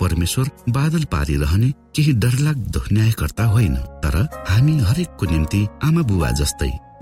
परमेश्वर बादल पारिरहने केही डरलाग्दो न्यायकर्ता होइन तर हामी हरेकको निम्ति आमा बुबा जस्तै।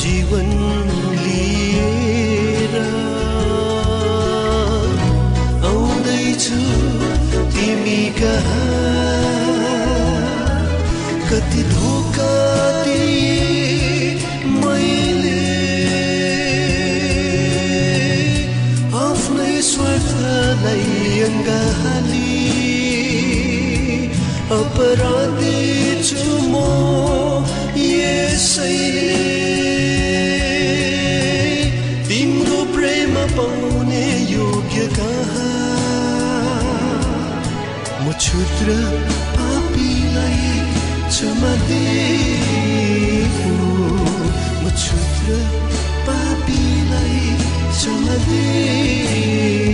जीवन लिएर आउँदैछु तिमी कहाँ? कति धोका मैले? आफ्नै स्वार्थलाई अङ्गाली अपराधी क्षुद्र पापीलाई क्षमा देऊ म क्षुद्र पापीलाई क्षमा देऊ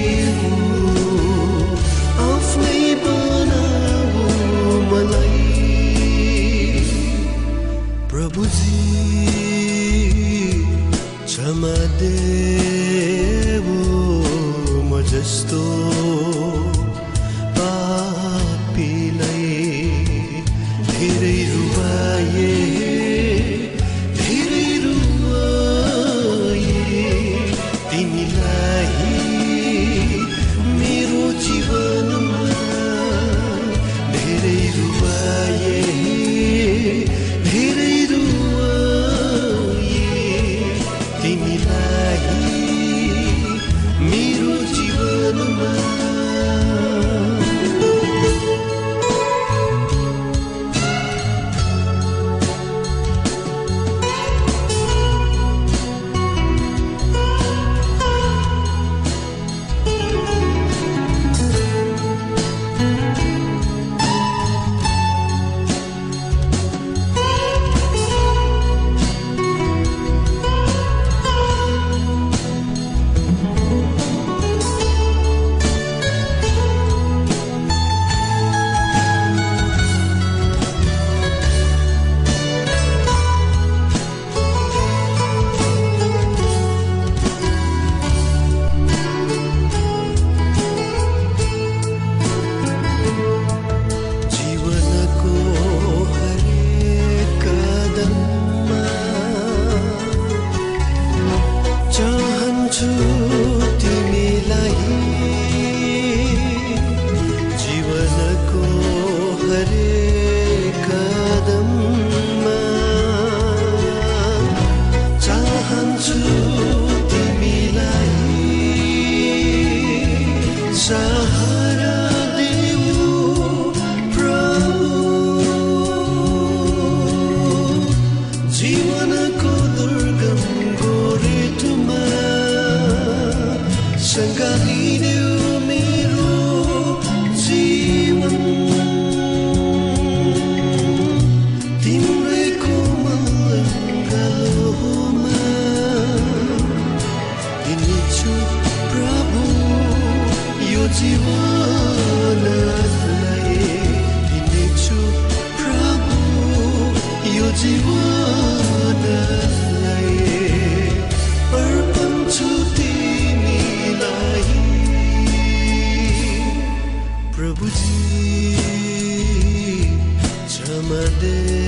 प्रभुजी क्षमा देऊ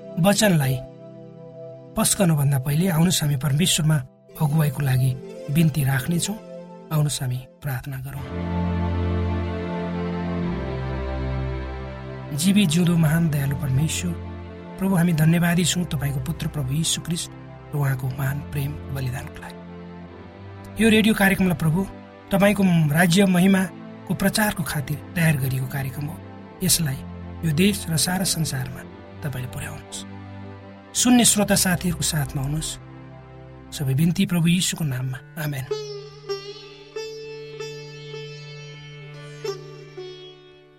वचनलाई पस्कनुभन्दा पहिले आउनुहोस् हामी परमेश्वरमा अगुवाईको लागि बिन्ती राख्नेछौँ। आउनुहोस् हामी प्रार्थना गरौँ। जीवी जिउँदो महान दयालु परमेश्वर प्रभु हामी धन्यवादी छौँ तपाईँको पुत्र प्रभु यीशु क्रिस्ट र उहाँको महान प्रेम बलिदानको लागि। यो रेडियो कार्यक्रमलाई प्रभु तपाईँको राज्य महिमाको प्रचारको खातिर तयार गरिएको कार्यक्रम हो। यसलाई यो देश र सारा संसारमा तपाईँले पुर्याउनुहोस्। सुन्ने श्रोता साथीहरूको साथमा हुनुहोस् सबै बिन्ती प्रभु यीशुको नाममा। आमेन।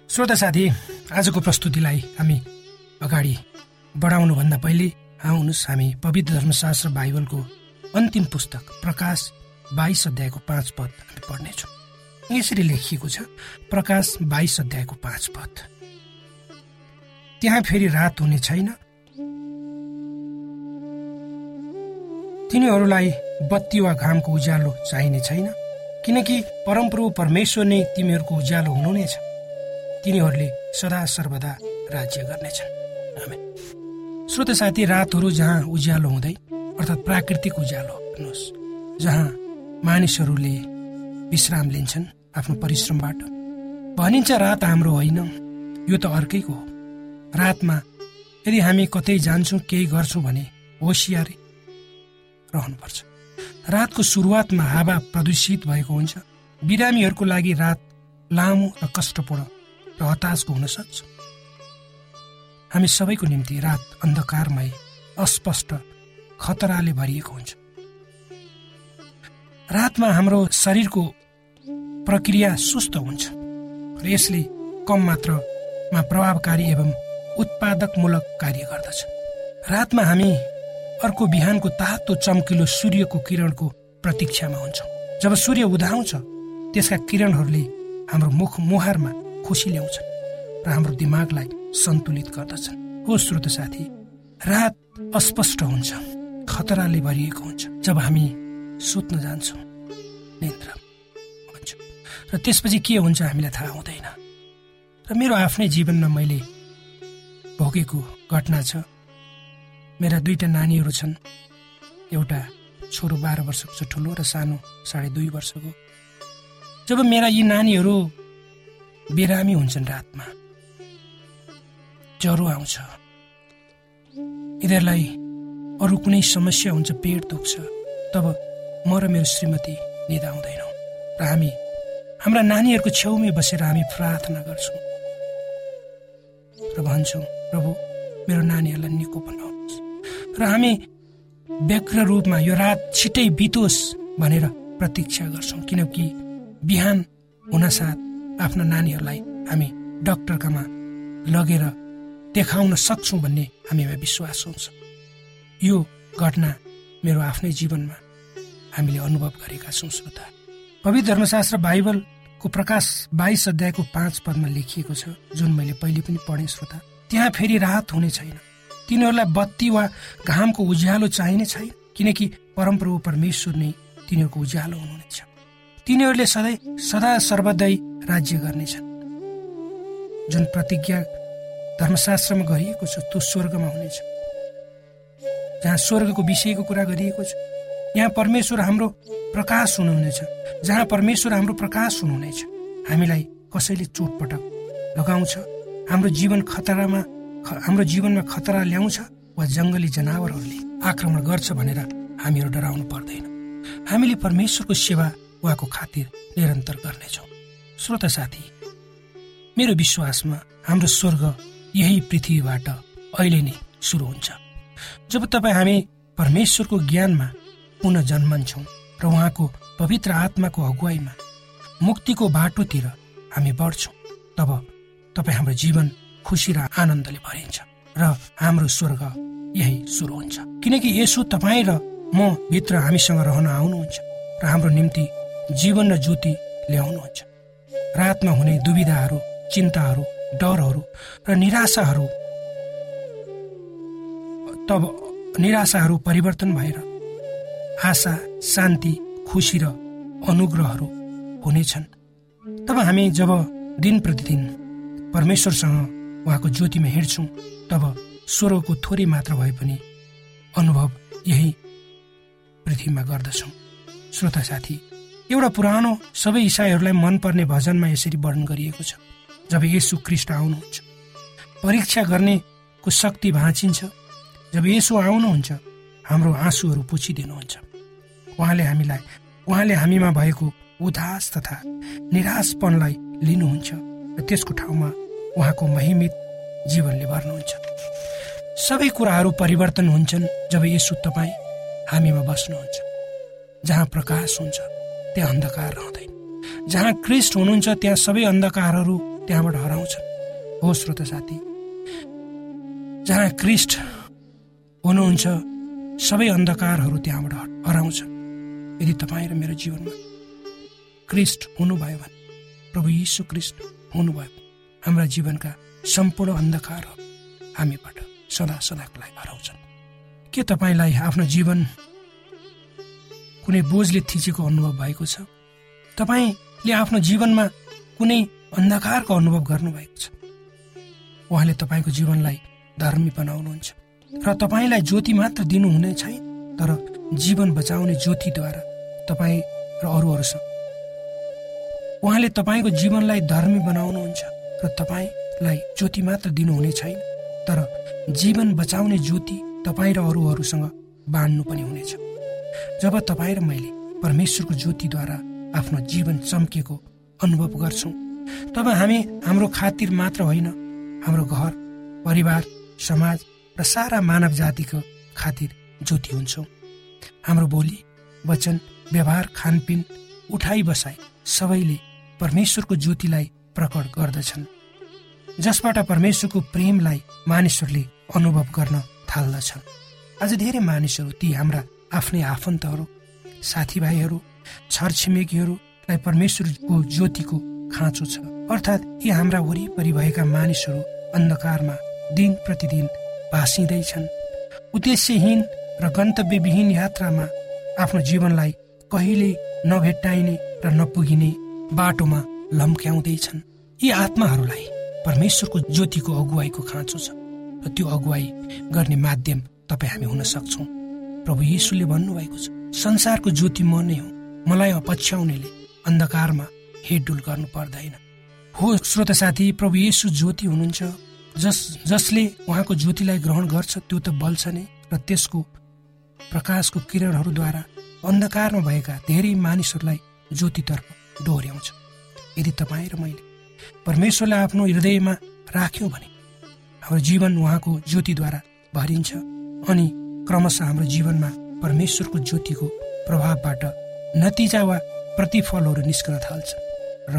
श्रोता साथी आजको प्रस्तुतिलाई हामी अगाडि बढाउनुभन्दा पहिले आउनुहोस्। हामी पवित्र धर्मशास्त्र बाइबलको अन्तिम पुस्तक प्रकाश बाइस अध्यायको पाँच पद हामी पढ्नेछौँ। यसरी लेखिएको छ प्रकाश बाइस अध्यायको पाँच पद। त्यहाँ फेरि रात हुने छैन। तिनीहरूलाई बत्ती वा घामको उज्यालो चाहिने छैन किनकि परमप्रभु परमेश्वर नै तिमीहरूको उज्यालो हुनुहुनेछ। तिनीहरूले सदा सर्वदा राज्य गर्नेछन्। श्रोत साथी रातहरू जहाँ उज्यालो हुँदै अर्थात् प्राकृतिक उज्यालो हेर्नुहोस् जहाँ मानिसहरूले विश्राम लिन्छन् आफ्नो परिश्रमबाट भनिन्छ रात हाम्रो होइन यो त अर्कैको हो। रातमा यदि हामी कतै जान्छौँ केही गर्छौँ भने होसियारी रहनुपर्छ। रातको सुरुवातमा हावा प्रदूषित भएको हुन्छ। बिरामीहरूको लागि रात लामो र कष्टपूर्ण र हताशको हुन सक्छ। हामी सबैको निम्ति रात अन्धकारमय अस्पष्ट खतराले भरिएको हुन्छ। रातमा हाम्रो शरीरको प्रक्रिया सुस्त हुन्छ। र यसले कम मात्रामा प्रभावकारी एवं उत्पादकमूलक कार्य गर्दछ। रातमा हामी अर्को बिहानको तातो चम्किलो सूर्यको किरणको प्रतीक्षामा हुन्छौँ। जब सूर्य उदाउँछ त्यसका किरणहरूले हाम्रो मुख मुहारमा खुसी ल्याउँछन् र हाम्रो दिमागलाई सन्तुलित गर्दछन्। हो श्रोत साथी रात अस्पष्ट हुन्छ खतराले भरिएको हुन्छ। जब हामी सुत्न जान्छौँ हुन्छ। र त्यसपछि के हुन्छ हामीलाई थाहा हुँदैन। र मेरो आफ्नै जीवनमा मैले भोगेको घटना छ। मेरा दुईवटा नानीहरू छन्। एउटा छोरो बाह्र वर्षको छ ठुलो र सानो साढे दुई वर्षको। जब मेरा यी नानीहरू बिरामी हुन्छन् रातमा ज्वरो आउँछ। यिनीहरूलाई अरू कुनै समस्या हुन्छ पेट दुख्छ तब म र मेरो श्रीमती निधाउँदैनौँ र हामी हाम्रा नानीहरूको छेउमै बसेर हामी प्रार्थना गर्छौँ र भन्छौँ प्रभु मेरो नानीहरूलाई निको बनाउनुहोस् र हामी व्यग्र रूपमा यो रात छिटै बितोस् भनेर प्रतीक्षा गर्छौँ किनकि बिहान हुनसाथ आफ्ना नानीहरूलाई हामी डक्टरकामा लगेर देखाउन सक्छौँ भन्ने हामीमा विश्वास हुन्छ। यो घटना मेरो आफ्नै जीवनमा हामीले अनुभव गरेका छौँ श्रोता। पवित्र धर्मशास्त्र बाइबलको प्रकाश बाइस अध्यायको पाँच पदमा लेखिएको छ जुन मैले पहिले पनि पढेँ श्रोता। त्यहाँ फेरि राहत हुने छैन। तिनीहरूलाई बत्ती वा घामको उज्यालो चाहिने छैन किनकि परमप्रभु परमेश्वर नै तिनीहरूको उज्यालो हुनुहुनेछ। तिनीहरूले सधैँ सदा सर्वदै राज्य गर्नेछन्। जुन प्रतिज्ञा धर्मशास्त्रमा गरिएको छ त्यो स्वर्गमा हुनेछ। जहाँ स्वर्गको विषयको कुरा गरिएको छ यहाँ परमेश्वर हाम्रो प्रकाश हुनुहुनेछ। जहाँ परमेश्वर हाम्रो प्रकाश हुनुहुनेछ हामीलाई कसैले चोटपटक लगाउँछ हाम्रो जीवन खतरामा हाम्रो जीवनमा खतरा ल्याउँछ वा जङ्गली जनावरहरूले आक्रमण गर्छ भनेर हामीहरू डराउनु पर्दैन। हामीले परमेश्वरको सेवा उहाँको खातिर निरन्तर गर्नेछौँ। श्रोता साथी मेरो विश्वासमा हाम्रो स्वर्ग यही पृथ्वीबाट अहिले नै सुरु हुन्छ। जब तपाईँ हामी परमेश्वरको ज्ञानमा पुनः जन्मन्छौँ र उहाँको पवित्र आत्माको अगुवाईमा मुक्तिको बाटोतिर हामी बढ्छौँ तब तपाईँ हाम्रो जीवन खुसी र आनन्दले भरिन्छ र हाम्रो स्वर्ग यही सुरु हुन्छ। किनकि यसो तपाईँ र म भित्र हामीसँग रहन आउनुहुन्छ र हाम्रो निम्ति जीवन र ज्योति ल्याउनुहुन्छ। रातमा हुने दुविधाहरू चिन्ताहरू डरहरू र निराशाहरू तब निराशाहरू परिवर्तन भएर आशा शान्ति खुसी र अनुग्रहहरू हुनेछन्। तब हामी जब दिन प्रतिदिन परमेश्वरसँग उहाँको ज्योतिमा हिँड्छौँ। तब स्वरको थोरै मात्र भए पनि अनुभव यही पृथ्वीमा गर्दछौँ। श्रोता साथी एउटा पुरानो सबै इसाईहरूलाई मनपर्ने भजनमा यसरी वर्णन गरिएको छ। जब यसु क्रिस्ट आउनुहुन्छ परीक्षा गर्नेको शक्ति भाँचिन्छ। जब यसो आउनुहुन्छ हाम्रो आँसुहरू पुछिदिनुहुन्छ। उहाँले हामीलाई उहाँले हामीमा भएको उदास तथा निराशपनलाई लिनुहुन्छ। र त्यसको ठाउँमा उहाँको महिमित जीवनले भर्नुहुन्छ। सबै कुराहरू परिवर्तन हुन्छन् जब यसो तपाईँ हामीमा बस्नुहुन्छ। जहाँ प्रकाश हुन्छ त्यहाँ अन्धकार रहँदैन। जहाँ क्रिस्ट हुनुहुन्छ त्यहाँ सबै अन्धकारहरू त्यहाँबाट हराउँछन्। हो श्रोत साथी जहाँ क्रिस्ट हुनुहुन्छ सबै अन्धकारहरू त्यहाँबाट हराउँछन्। यदि तपाईँ र मेरो जीवनमा क्रिस्ट हुनुभयो भने प्रभु यीशु क्रिस्ट हुनुभयो हाम्रा जीवनका सम्पूर्ण अन्धकारहरू हामीबाट सदा सदाको लागि हराउँछन्। के तपाईँलाई आफ्नो जीवन कुनै बोझले थिचेको अनुभव भएको छ? तपाईँले आफ्नो जीवनमा कुनै अन्धकारको अनुभव गर्नुभएको छ? उहाँले तपाईँको जीवनलाई धर्मी बनाउनुहुन्छ र तपाईँलाई ज्योति मात्र दिनुहुने छैन तर जीवन बचाउने ज्योतिद्वारा तपाईँ र अरूहरूसँग। उहाँले तपाईँको जीवनलाई धर्मी बनाउनुहुन्छ। र तपाईँलाई ज्योति मात्र दिनुहुने छैन तर जीवन बचाउने ज्योति तपाईँ र अरूहरूसँग बाँड्नु पनि हुनेछ। जब तपाईँ र मैले परमेश्वरको ज्योतिद्वारा आफ्नो जीवन चम्किएको अनुभव गर्छौँ तब हामी हाम्रो खातिर मात्र होइन हाम्रो घर परिवार समाज र सारा मानव जातिको खातिर ज्योति हुन्छौँ। हाम्रो बोली वचन व्यवहार खानपिन उठाइ बसाई सबैले परमेश्वरको ज्योतिलाई प्रकट गर्दछन्। जसबाट परमेश्वरको प्रेमलाई मानिसहरूले अनुभव गर्न थाल्दछन्। आज धेरै मानिसहरू ती हाम्रा आफ्नै आफन्तहरू साथीभाइहरू छरछिमेकीहरूलाई परमेश्वरको ज्योतिको खाँचो छ। अर्थात् यी हाम्रा वरिपरि भएका मानिसहरू अन्धकारमा दिन प्रतिदिन भाँसिँदैछन् उद्देश्यहीन र गन्तव्यविहीन यात्रामा आफ्नो जीवनलाई कहिले नभेट्टाइने र नपुगिने बाटोमा लम्क्याउँदैछन्। यी आत्माहरूलाई परमेश्वरको ज्योतिको अगुवाईको खाँचो छ र त्यो अगुवाई गर्ने माध्यम तपाईँ हामी हुन सक्छौँ। प्रभु यीशुले भन्नुभएको छ संसारको ज्योति म नै हो। मलाई अपछ्याउनेले अन्धकारमा हेडडुल गर्नु पर्दैन। हो श्रोत साथी प्रभु येसु ज्योति हुनुहुन्छ। जस जसले उहाँको ज्योतिलाई ग्रहण गर्छ त्यो त बल्छ नै र त्यसको प्रकाशको किरणहरूद्वारा अन्धकारमा भएका धेरै मानिसहरूलाई ज्योतितर्फ डोर्याउँछ। यदि तपाईँ र मैले परमेश्वरलाई आफ्नो हृदयमा राख्यौँ भने हाम्रो जीवन उहाँको ज्योतिद्वारा भरिन्छ अनि क्रमशः हाम्रो जीवनमा परमेश्वरको ज्योतिको प्रभावबाट नतिजा वा प्रतिफलहरू निस्कन थाल्छ र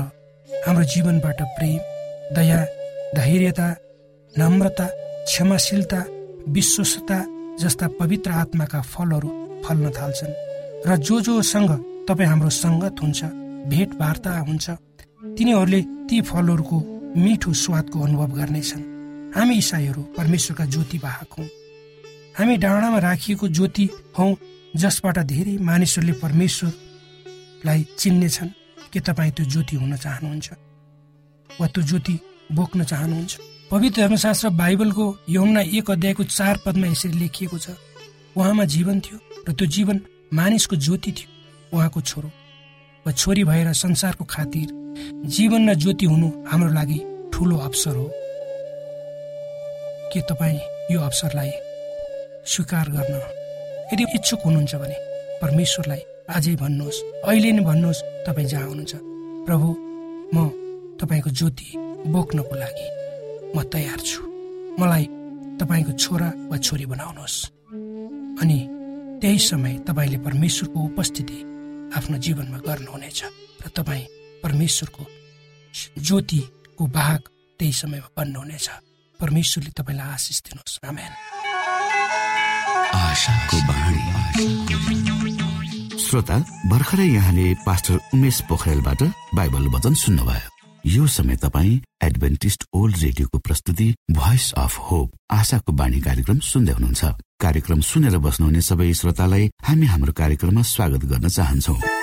हाम्रो जीवनबाट प्रेम दया धैर्यता नम्रता क्षमाशीलता विश्वसता जस्ता पवित्र आत्माका फलहरू फल्न थाल्छन् र जो जोसँग तपाईँ हाम्रो सङ्गत हुन्छ भेटवार्ता हुन्छ तिनीहरूले ती फलहरूको मिठो स्वादको अनुभव गर्नेछन्। हामी इसाईहरू परमेश्वरका ज्योति वाहक हौँ। हामी डाँडामा राखिएको ज्योति हौ जसबाट धेरै मानिसहरूले परमेश्वरलाई चिन्नेछन् के तपाईँ त्यो ज्योति हुन चाहनुहुन्छ वा त्यो ज्योति बोक्न चाहनुहुन्छ। पवित्र धर्मशास्त्र बाइबलको यमुना एक अध्यायको चार पदमा यसरी लेखिएको छ उहाँमा जीवन थियो र त्यो जीवन मानिसको ज्योति थियो उहाँको छोरो वा छोरी भएर संसारको खातिर जीवन र ज्योति हुनु हाम्रो लागि ठुलो अवसर हो। के तपाईँ यो अवसरलाई स्वीकार गर्न यदि इच्छुक हुनुहुन्छ भने परमेश्वरलाई आजै भन्नुहोस् अहिले नै भन्नुहोस् तपाईँ जहाँ हुनुहुन्छ। प्रभु म तपाईँको ज्योति बोक्नको लागि म तयार छु। मलाई तपाईँको छोरा वा छोरी बनाउनुहोस्। अनि त्यही समय तपाईँले परमेश्वरको उपस्थिति आफ्नो जीवनमा गर्नुहुनेछ र तपाईँ परमेश्वरको ज्योतिको भाग त्यही समयमा बन्नुहुनेछ परमेश्वरले तपाईँलाई आशिष दिनुहोस्। श्रोता भर्खरै यहाँले पास्टर उमेश पोखरेलबाट बाइबल वचन सुन्नुभयो। यो समय तपाईँ एडभेन्टिस्ट ओल्ड रेडियोको प्रस्तुति भोइस अफ होप आशाको बाणी कार्यक्रम सुन्दै हुनुहुन्छ। कार्यक्रम सुनेर बस्नुहुने सबै श्रोतालाई हामी हाम्रो कार्यक्रममा स्वागत गर्न चाहन्छौ।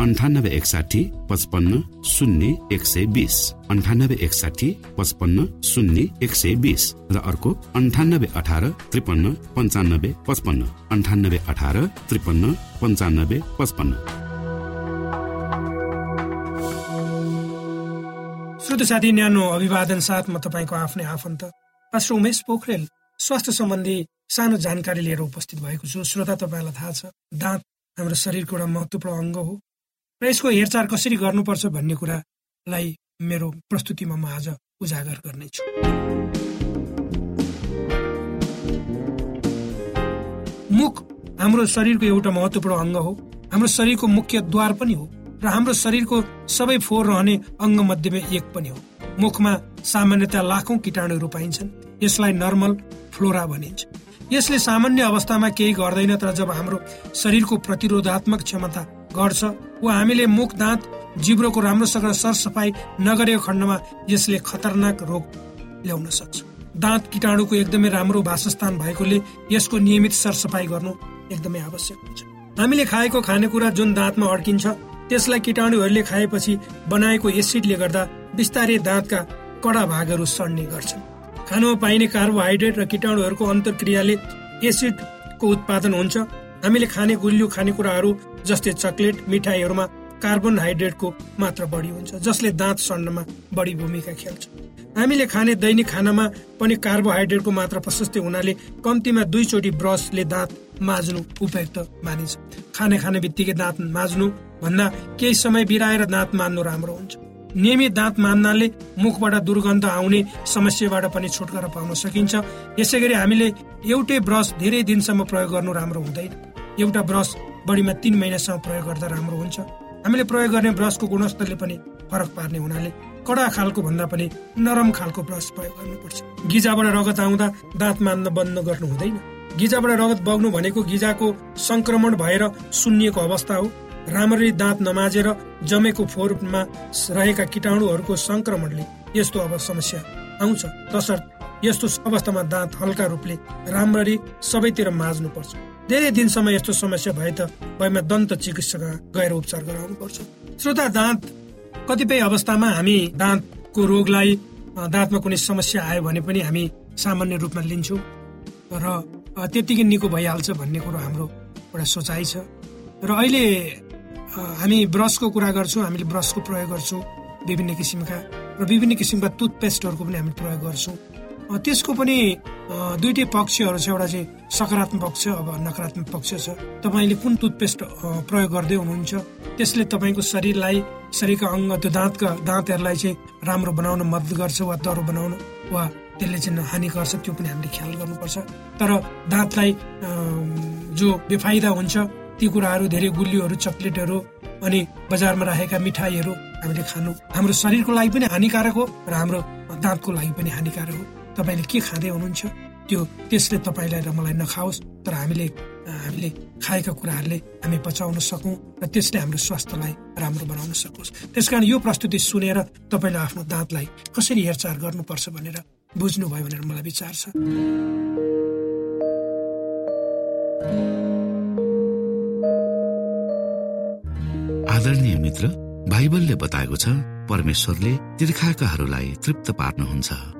अन्ठानब्बे एकसाठी पचपन्न शून्य एक सय बिस। अन्ठानब्बे एकसाठी पचपन्न शून्य एक सय बिस। र अर्को अन्ठानब्बे अठार त्रिपन्न पन्चानब्बे पचपन्न। अन्ठानब्बे अठार त्रिपन्न पन्चानब्बे पचपन्न। श्रोत साथी न्यानो अभिवादन साथ म तपाईँको आफ्नै आफन्त पास्टर उमेश पोखरेल स्वास्थ्य सम्बन्धी सानो जानकारी लिएर उपस्थित भएको छु। श्रोता तपाईँलाई थाहा छ दाँत हाम्रो शरीरको एउटा महत्त्वपूर्ण अङ्ग हो। र यसको हेरचाह कसरी गर्नुपर्छ भन्ने कुरालाई मेरो प्रस्तुतिमा म आज उजागर गर्नेछु। मुख हाम्रो शरीरको एउटा महत्त्वपूर्ण अङ्ग हो। हाम्रो शरीरको मुख्य द्वार पनि हो र हाम्रो शरीरको सबै फोहोर रहने अङ्ग मध्येमा एक पनि हो। मुखमा सामान्यतया लाखौं किटाणुहरू पाइन्छन्। यसलाई नर्मल फ्लोरा भनिन्छ। यसले सामान्य अवस्थामा केही गर्दैन तर जब हाम्रो शरीरको प्रतिरोधात्मक क्षमता घट्छ वा हामीले मुख दाँत जिब्रोको राम्रोसँग सरसफाइ नगरेको खण्डमा यसले खतरनाक रोग ल्याउन सक्छ। दाँत किटाणुको एकदमै राम्रो वासस्थान भएकोले यसको नियमित सरसफाइ गर्नु एकदमै आवश्यक हुन्छ। हामीले खाएको खानेकुरा जुन दाँतमा अड्किन्छ त्यसलाई किटाणुहरूले खाएपछि बनाएको एसिडले गर्दा बिस्तारै दाँतका कडा भागहरू सड्ने गर्छन्। खानामा पाइने कार्बोहाइड्रेट र किटाणुहरूको अन्तर्क्रियाले एसिडको उत्पादन हुन्छ। हामीले खाने गुलियो खानेकुराहरू जस्तै चकलेट मिठाईहरूमा कार्बोहाइड्रेटको मात्रा बढी हुन्छ जसले दाँत सड्नमा बढी भूमिका खेल्छ। हामीले खाने दैनिक खानामा पनि कार्बोहाइड्रेटको मात्रा प्रशस्तै हुनाले कम्तीमा दुईचोटि ब्रसले दाँत माझ्नु उपयुक्त मानिन्छ। खाने खाने बित्तिकै दाँत माझ्नु भन्दा केही समय बिराएर दाँत मान्नु राम्रो हुन्छ। नियमित दाँत मान्नाले मुखबाट दुर्गन्ध आउने समस्याबाट पनि छुटकारा पाउन सकिन्छ। यसै गरी हामीले एउटै ब्रस धेरै दिनसम्म प्रयोग गर्नु राम्रो हुँदैन। एउटा ब्रस बढीमा तिन महिनासम्म प्रयोग गर्दा राम्रो हुन्छ। हामीले प्रयोग गर्ने ब्रसको गुणस्तरले पनि फरक पार्ने हुनाले कडा खालको भन्दा पनि नरम खालको ब्रस प्रयोग गर्नुपर्छ। गिजाबाट रगत आउँदा दाँत मान्न बन्द गर्नु हुँदैन। गिजाबाट रगत बग्नु भनेको गिजाको संक्रमण भएर सुन्निएको अवस्था हो। राम्ररी दाँत नमाजेर जमेको फोहोरमा रहेका किटाणुहरूको संक्रमणले यस्तो अब समस्या आउँछ। तसर्थ यस्तो अवस्थामा दाँत हल्का रूपले राम्ररी सबैतिर माझ्नु पर्छ धेरै दिनसम्म यस्तो समस्या भए त भएमा दन्त चिकित्सक गएर उपचार गराउनु पर्छ श्रोता दाँत कतिपय अवस्थामा हामी दाँतको रोगलाई दाँतमा कुनै समस्या आयो भने पनि हामी सामान्य रूपमा लिन्छौँ। र त्यत्तिकै निको भइहाल्छ भन्ने कुरो हाम्रो एउटा सोचाइ छ। र अहिले हामी ब्रसको कुरा गर्छौँ हामीले ब्रसको प्रयोग गर्छौँ विभिन्न किसिमका र विभिन्न किसिमका टुथपेस्टहरूको पनि हामी प्रयोग गर्छौँ। त्यसको पनि दुइटै पक्षहरू छ। एउटा चाहिँ सकारात्मक पक्ष अब नकारात्मक पक्ष छ। तपाईँले कुन टुथपेस्ट प्रयोग गर्दै हुनुहुन्छ? त्यसले तपाईँको शरीरलाई शरीरका अङ्ग त्यो दाँतका दाँतहरूलाई चाहिँ राम्रो बनाउन मद्दत गर्छ वा दह्रो बनाउन वा त्यसले चाहिँ हानि गर्छ त्यो पनि हामीले ख्याल गर्नुपर्छ। तर दाँतलाई जो बेफाइदा हुन्छ ती कुराहरू धेरै गुलियोहरू चक्लेटहरू अनि बजारमा राखेका मिठाईहरू हामीले खानु हाम्रो शरीरको लागि पनि हानिकारक हो र हाम्रो दाँतको लागि पनि हानिकारक हो। तपाईँले के खाँदै हुनुहुन्छ? त्यो त्यसले तपाईँलाई र मलाई नखाओस् तर हामीले हामीले खाएका कुराहरूले हामी बचाउन सकौँ र त्यसले हाम्रो स्वास्थ्यलाई राम्रो बनाउन सकोस्। त्यसकारण यो प्रस्तुति सुनेर तपाईँले आफ्नो दाँतलाई कसरी हेरचाह गर्नुपर्छ भनेर बुझ्नुभयो भनेर मलाई विचार छ। आदरणीय मित्र बाइबलले बताएको छ परमेश्वरले तिर्खाकाहरूलाई तृप्त पार्नुहुन्छ।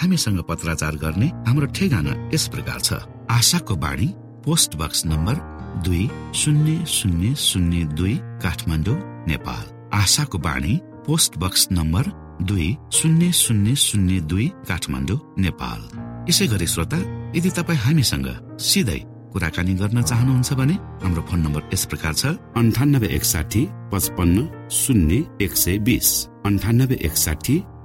हामीसँग पत्राचार गर्ने हाम्रो ठेगाना यस प्रकार छ। आशाको बाणी पोस्ट बक्स नम्बर दुई शून्य शून्य शून्य दुई काठमाडौँ नेपाल। आशाको बाणी पोस्ट बक्स नम्बर दुई शून्य शून्य शून्य दुई काठमाडौँ नेपाल। यसै गरी श्रोता यदि तपाईँ हामीसँग सिधै कुराकानी गर्न चाहनुहुन्छ भने हाम्रो फोन नम्बर यस प्रकार छ। अन्ठानब्बे एकसाठी पचपन्न शून्य एक सय बिस। अन्ठानब्बे एकसाठी